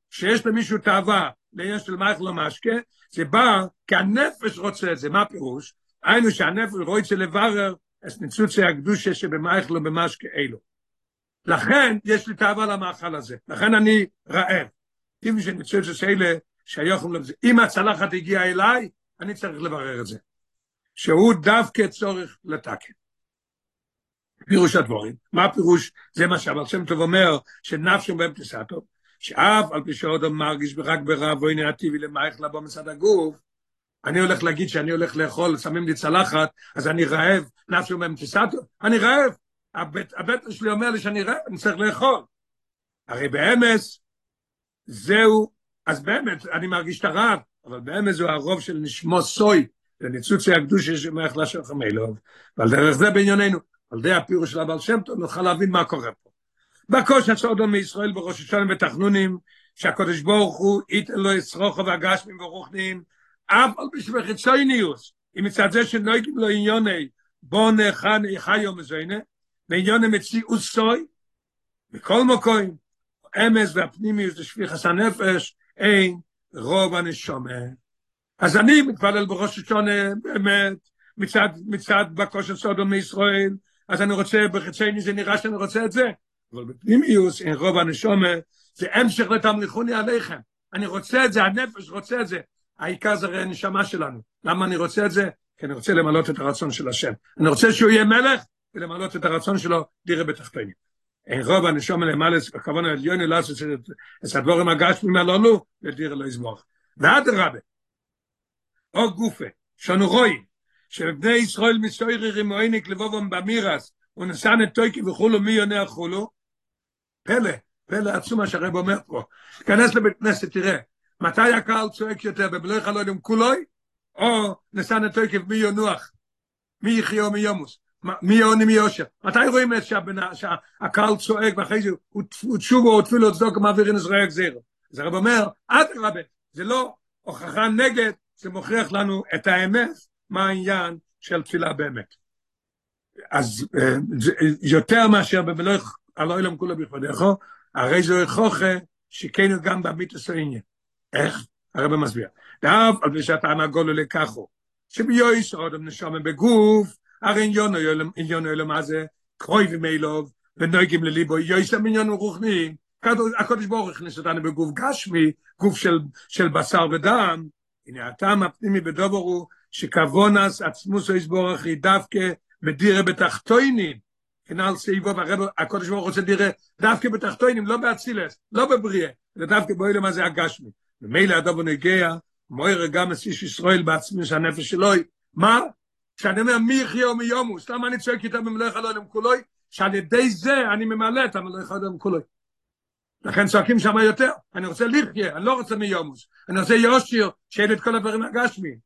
שיש למישהו תאווה לעניין של מייך לא משקה, זה בא כי הנפש רוצה את זה, מה פירוש? היינו שהנפש רוצה לברר את ניצוצי הקדושה שבמייך לא במשקה אלו. לכן יש לי תאווה למאכל הזה, לכן אני רעב. אם שניצוצי אלה שהיוחם לזה, אם הצלחת הגיעה אליי, אני צריך לברר את זה. שהוא דווקא צורך לתקן. פירוש הדבורים, מה הפירוש? זה מה שאבל שם טוב אומר, שנפשם בהם תסעתו, שאף על פי שעוד מרגיש רק ברב או הנה הטבעי לבוא מצד הגוף, אני הולך להגיד שאני הולך לאכול, שמים לי צלחת, אז אני רעב, נפשם בהם תסעתו, אני רעב, הבט, הבטן שלי אומר לי שאני רעב, אני צריך לאכול. הרי באמס, זהו, אז באמת, אני מרגיש את הרעב, אבל באמת זהו הרוב של נשמו סוי, זה ניצוצי הקדושה שמח לשוכם אלוב, ועל דרך זה בענייננו, על די הפירוש של הבעל שם טוב, נוכל להבין מה קורה פה. בקוש הצעודו מישראל בראש השונים ותחנונים, שהקודש ברוך הוא ייתן לו ישרוכו והגשמים ורוחנים, אף על בשביל חיצוניוס, אם מצד זה שנויגים לו עניוני, בוא נכן יחיו מזוינה, בעניוני מציאות סוי, מכל מקום, אמס והפנימיוס לשפיחס הנפש, אין רוב הנשומה. אז אני מתפלל בראש השונה, באמת, מצד, מצד בקוש הסודו מישראל, אז אני רוצה, בחצי זה נראה שאני רוצה את זה. אבל בפנימיוס, אין רוב הנשומה, זה המשך לתמליכוני עליכם. אני רוצה את זה, הנפש רוצה את זה. העיקר זה הרי הנשמה שלנו. למה אני רוצה את זה? כי אני רוצה למלות את הרצון של השם. אני רוצה שהוא יהיה מלך, ולמלות את הרצון שלו, דירה בתחתינו. אין רוב הנשומה למלס, הכוון העליוני לעשות את הדבורים הגשמים הללו, ודירה לא יזמוך. ואדרבה, או גופה, שאנו רואים, שבני ישראל מסוירים מויניק לבובם במירס, ונסן את טויקי וכולו מי יונה חולו, פלא, פלא עצום מה שהרב אומר פה. תיכנס לבית כנסת, תראה, מתי הקהל צועק יותר, בבלוי חלודים כולוי, או את טויקי ומי יונוח, מי יחיה או מי יומוס, מי יוני מי יושר. מתי רואים את שהקהל צועק, ואחרי זה הוא תשובו, הוא תפילו צדוק, מעבירים ישראל גזירו. אז הרב אומר, אדרבה, זה לא הוכחה נגד, זה מוכיח לנו את האמת, מה העניין של תפילה באמת. אז יותר מאשר במלוך אלוהים כולו בכבודך, הרי זו הוכחה שכן גם במיתוס העניין. איך? הרב מסביר. ואף על פי שאתה נגולו לככו, שביועס אודם נשום בגוף, הרי עניון אלו מה זה, קרוי ומילוב, ונויגים לליבו, יועס עניון רוחני, הקודש ברוך הכניס אותנו בגוף גשמי, גוף של, של בשר ודם, הנה הטעם הפנימי בדובר הוא שכוונס עצמוס יסבורך היא דווקא בדירה בתחתוינים, כנעל סעיבו והרב הקודש ברוך רוצה דירה דווקא בתחתוינים, לא באצילס, לא בבריאה, אלא דווקא בואי למה זה הגשמי. ומילא הדובר נגיע, מויר גם את איש ישראל בעצמי שהנפש שלו, מה? כשאני אומר מי יחיה ומי יומוס, למה אני צועק איתה במלך אלוהים כולוי? שעל ידי זה אני ממלא את המלך אלוהים כולוי. לכן צועקים שם יותר, אני רוצה לחיה, אני לא רוצה מיומוס, אני רוצה יושיר, שיהיה את כל הדברים הגשמיים.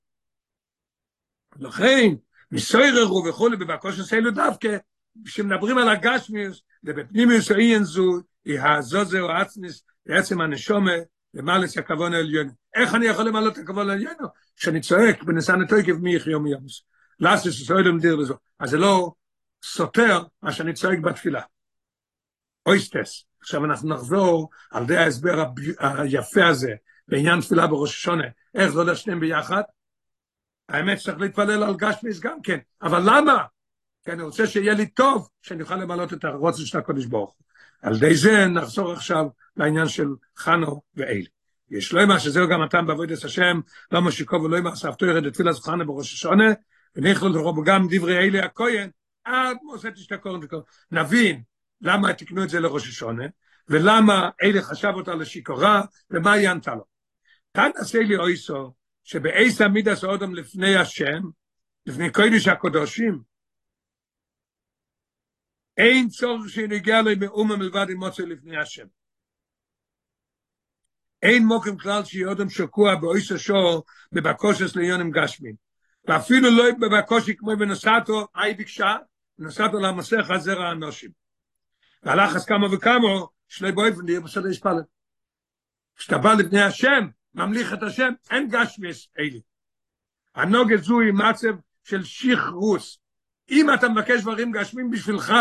לכן, מסויררו וכולי, בבקוש עשינו דווקא, כשמדברים על הגשמיוס, ובפנימיוס או אין זו, היא הזוזה או עצניס, בעצם הנשומה, למעלס הכבון העליון. איך אני יכול למעלות את הכבון העליון? כשאני צועק בניסן התויקף מי יחיה מיומוס. לאסס סוילם דיר לזו. אז זה לא סותר מה שאני צועק בתפילה. אויסטס. עכשיו אנחנו נחזור על די ההסבר היפה הזה בעניין תפילה בראש השונה, איך זה הולך שניהם ביחד? האמת שצריך להתפלל על גשמיס גם כן, אבל למה? כי אני רוצה שיהיה לי טוב, שאני אוכל למלות את הרוצן של הקודש ברוך על ידי זה נחזור עכשיו לעניין של חנו ואלי. יש לא אמר שזהו גם הטעם בעבודת השם, לא משיקו ולא אמר סבתו ירד את תפילה זכרנה בראש השונה, ונכלו לרוב גם דברי אלי הכהן, עד מוסת השתקורן נבין למה תקנו את זה לראש השונה, ולמה אלה חשב אותה לשיכורה, ומה היא ענתה לו. כאן עשה לי אויסו, שבאיס עמידס אודם לפני השם, לפני קודש הקודשים, אין צורך שנגיע לי מאומה מלבד עם מוצא לפני השם. אין מוקם כלל שיודם שקוע באויס השור בבקושס ליונים גשמים. ואפילו לא בבקושי כמו בנסתו, מה היא ביקשה? נסתו למסך הזרע האנושים. והלך אז כמה וכמה, שלי בויפן די בסדר ישפלל. כשאתה בא לבני השם, ממליך את השם, אין גשמיס אלי. הנוגת זו היא מצב של שחרוס. אם אתה מבקש דברים גשמים בשבילך,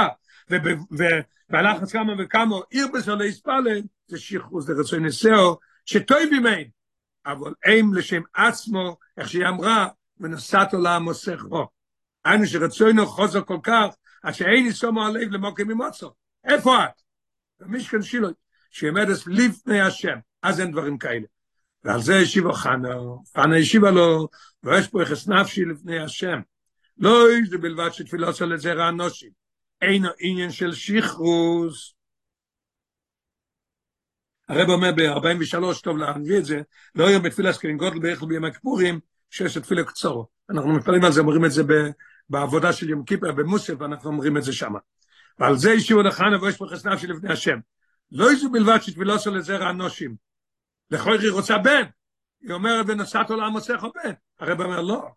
ובהלחץ כמה וכמה, עיר בסו להספלל, זה שחרוס, זה רצוי נשאו, שטוי בימיין, אבל אין לשם עצמו, איך שהיא אמרה, ונוסעת עולם מוסכו. היינו שרצוינו חוזר כל כך, עד שאין יסומו הלב למוקם ממוצו. איפה את? במשכן שילוי, שעמדת לפני השם, אז אין דברים כאלה. ועל זה ישיבו חנה, חנה ישיבה לו, ויש פה יחס נפשי לפני השם. לא זה בלבד שתפילות של זרע אנושים. אין עניין של שחרוס. הרב אומר ב-43, טוב להנביא את זה, לא יהיה בתפילה סקרין גודל בערך ביום הכיפורים, שיש תפילה קצורו. אנחנו מתפללים על זה, אומרים את זה בעבודה של יום כיפר, במוסף, ואנחנו אומרים את זה שם. ועל זה ישיבו לחנה ויש פה יחס נפשי לפני השם. לא יזו בלבד שתפילות של זרע אנושים. לכל היא רוצה בן. היא אומרת, ונשאת עולם מוסך או בן. הרב אומר, לא.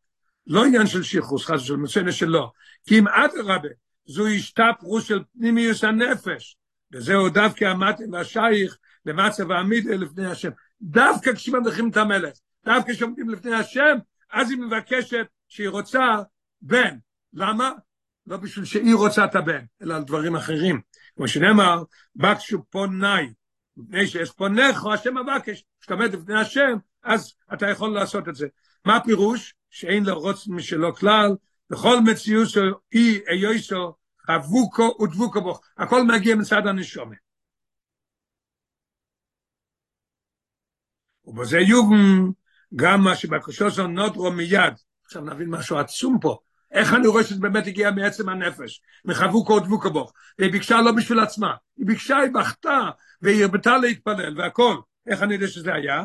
לא עניין של שיחוס, חס ושלום, מצוין שלא. כי אם אדרבה, זו השתפרות של פנימיוס הנפש, וזהו דווקא המתן והשייך למצב העמיד לפני השם. דווקא כשמדריכים את המלך, דווקא כשעומדים לפני השם, אז היא מבקשת שהיא רוצה בן. למה? לא בשביל שהיא רוצה את הבן, אלא על דברים אחרים. כמו שנאמר, בקשו פונאי, מפני שיש פונך, השם מבקש, כשאתה עומד לפני השם, אז אתה יכול לעשות את זה. מה הפירוש? שאין לו רוץ משלו כלל, בכל מציאות של אי איוסו, חבוקו ודבוקו בו, הכל מגיע מצד הנשומה. ובזה יובן גם מה שבקושו של נוטרו מיד, עכשיו נבין משהו עצום פה, איך אני רואה שזה באמת הגיע מעצם הנפש, מחבוקו ודבוקו בו, והיא ביקשה לא בשביל עצמה, היא ביקשה, היא בכתה, והיא הרבתה להתפלל, והכל, איך אני יודע שזה היה?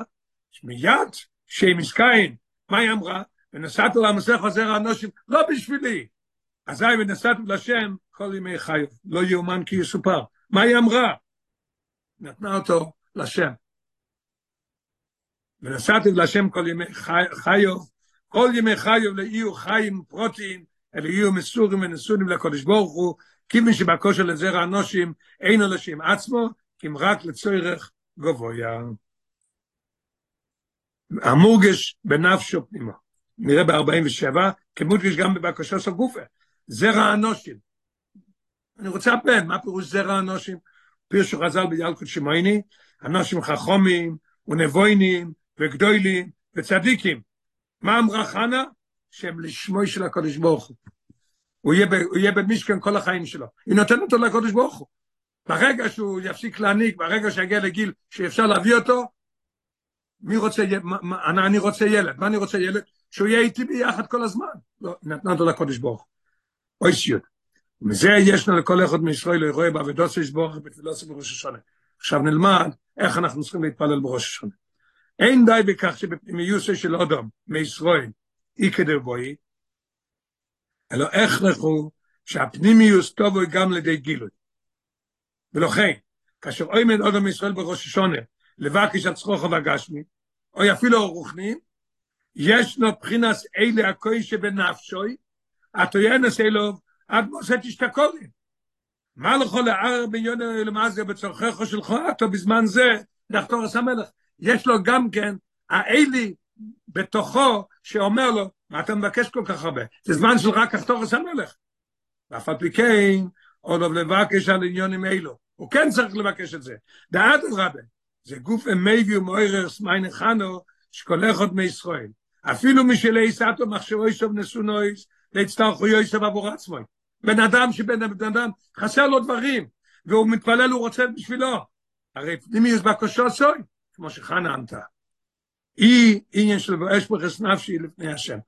מיד, שהיא מסקיין, מה היא אמרה? ונסעת למסך חוזר האנושים, לא בשבילי. אזי ונסעתי לשם כל ימי חיו, לא יאומן כי יסופר. מה היא אמרה? נתנה אותו לשם. ונסעתי לשם כל ימי חיו, כל ימי חיו לאיו חיים פרוטיים, אלא יהיו מסורים ונסונים לקודש ברוך הוא, כיוון שבכושר לזרע אנושים אינו לשם עצמו, כי אם רק לצורך גבויה. המורגש בנפשו פנימה. נראה ב-47, כמודגש גם בבקשה של גופה. זרע אנושים. אני רוצה בן, מה פירוש זרע אנושים? פירוש חז"ל בילקוט שמייני, אנושים חכומים ונבוינים וגדולים וצדיקים. מה אמרה חנה? שהם לשמוי של הקודש ברוך הוא. הוא יהיה, הוא יהיה במשכן כל החיים שלו. היא נותנת אותו לקודש ברוך הוא. ברגע שהוא יפסיק להעניק, ברגע שיגיע לגיל שאפשר להביא אותו, מי רוצה, מה, אני, אני רוצה ילד, מה אני רוצה ילד? שהוא יהיה איתי ביחד כל הזמן. לא, נתנה אותו לקודש ברוך. אוי. ומזה יש לנו לכל אחד מישראל רואה בעבודות שיש ברוך בתפילוסי בראש השונה. עכשיו נלמד איך אנחנו צריכים להתפלל בראש השונה. אין די בכך שבפנימיוסי של אודום מישראל אי כדי בואי, אלא איך לכו שהפנימיוס טובוי גם לידי גילוי. ולכן, כאשר עומד אודום מישראל בראש השונה, לבקש הצרוך והגשמי, או אפילו רוחני, יש לו בחינס אלה הכוי שבנפשוי, התוינס אלו, עד מוסת השתקולים. מה לכל לער בעניון למעשה בצורכך שלך, אתה בזמן זה, לחתור עשה מלך. יש לו גם כן, האלי בתוכו, שאומר לו, מה אתה מבקש כל כך הרבה? זה זמן של רק לחתור עשה מלך. ואף על פי כן, עוד לא לבקש על עניונים אלו. הוא כן צריך לבקש את זה. דעת רבה, זה גוף אמייבי ומוירר סמיינה חנו, שכולך מישראל. אפילו משלי יסעתו מחשבו ישוב נסונויס, להצטרכו יסוב עבור עצמו. בן אדם שבן בן אדם חסר לו דברים, והוא מתפלל, הוא רוצה בשבילו. הרי פנימיוס בקושו סוי, כמו שחנה ענתה. היא עניין של ואש פרס נפשי לפני השם.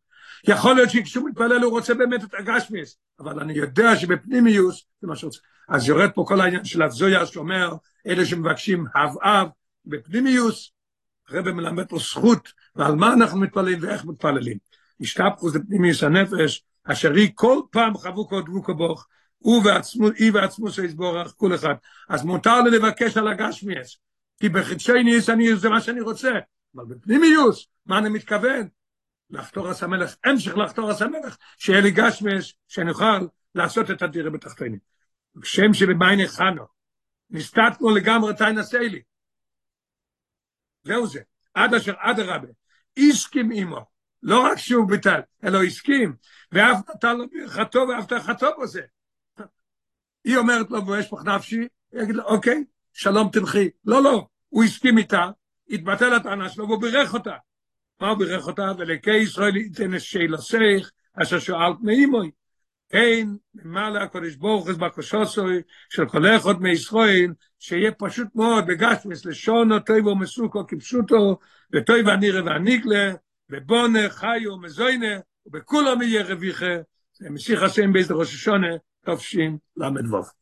יכול להיות שכשהוא מתפלל הוא רוצה באמת את הגשמיס, אבל אני יודע שבפנימיוס זה מה שרוצה. אז יורד פה כל העניין של הזויה שאומר, אלה שמבקשים אב אב, בפנימיוס, הרב מלמד פה זכות, ועל מה אנחנו מתפללים ואיך מתפללים. השתפכוס לפנימיוס הנפש, אשר היא כל פעם חבו כל דבוקו הוא ועצמו, היא ועצמו שיסבורך, כל אחד. אז מותר לי לבקש על הגשמיאס, כי בחדשי ניס אני, זה מה שאני רוצה, אבל בפנימיוס, מה אני מתכוון? לחתור עשה מלך, המשך לחתור עשה מלך, שיהיה לי גשמיאס, שאני אוכל לעשות את הדירה בתחתיני. כשם שבמייני חנו, נסתתנו לגמרי תיינס אלי. זהו זה, עד אשר עד הרבה, איסקים עמו, לא רק שהוא ביטל, אלא הסכים, ואף נתן לו ברכתו והבטחתו בזה. היא אומרת לו, ויש פח נפשי, היא יגיד לו, אוקיי, שלום תלכי. לא, לא, הוא הסכים איתה, התבטל הטענה שלו, והוא בירך אותה. מה הוא בירך אותה? ולקי ישראל ייתן את שאלוסך, אשר שואלת מאימוי. אין מעלה הקודש ברוך הוא בקושוסוי של כל אחד מישראל שיהיה פשוט מאוד בגשמס לשונו טוב ומסוכו כפשוטו וטוב הנירה והניגלה ובונה חיו מזוינה ובכולם יהיה רוויחה זה משיח השם באיזה ראש השונה תופשים למדבוב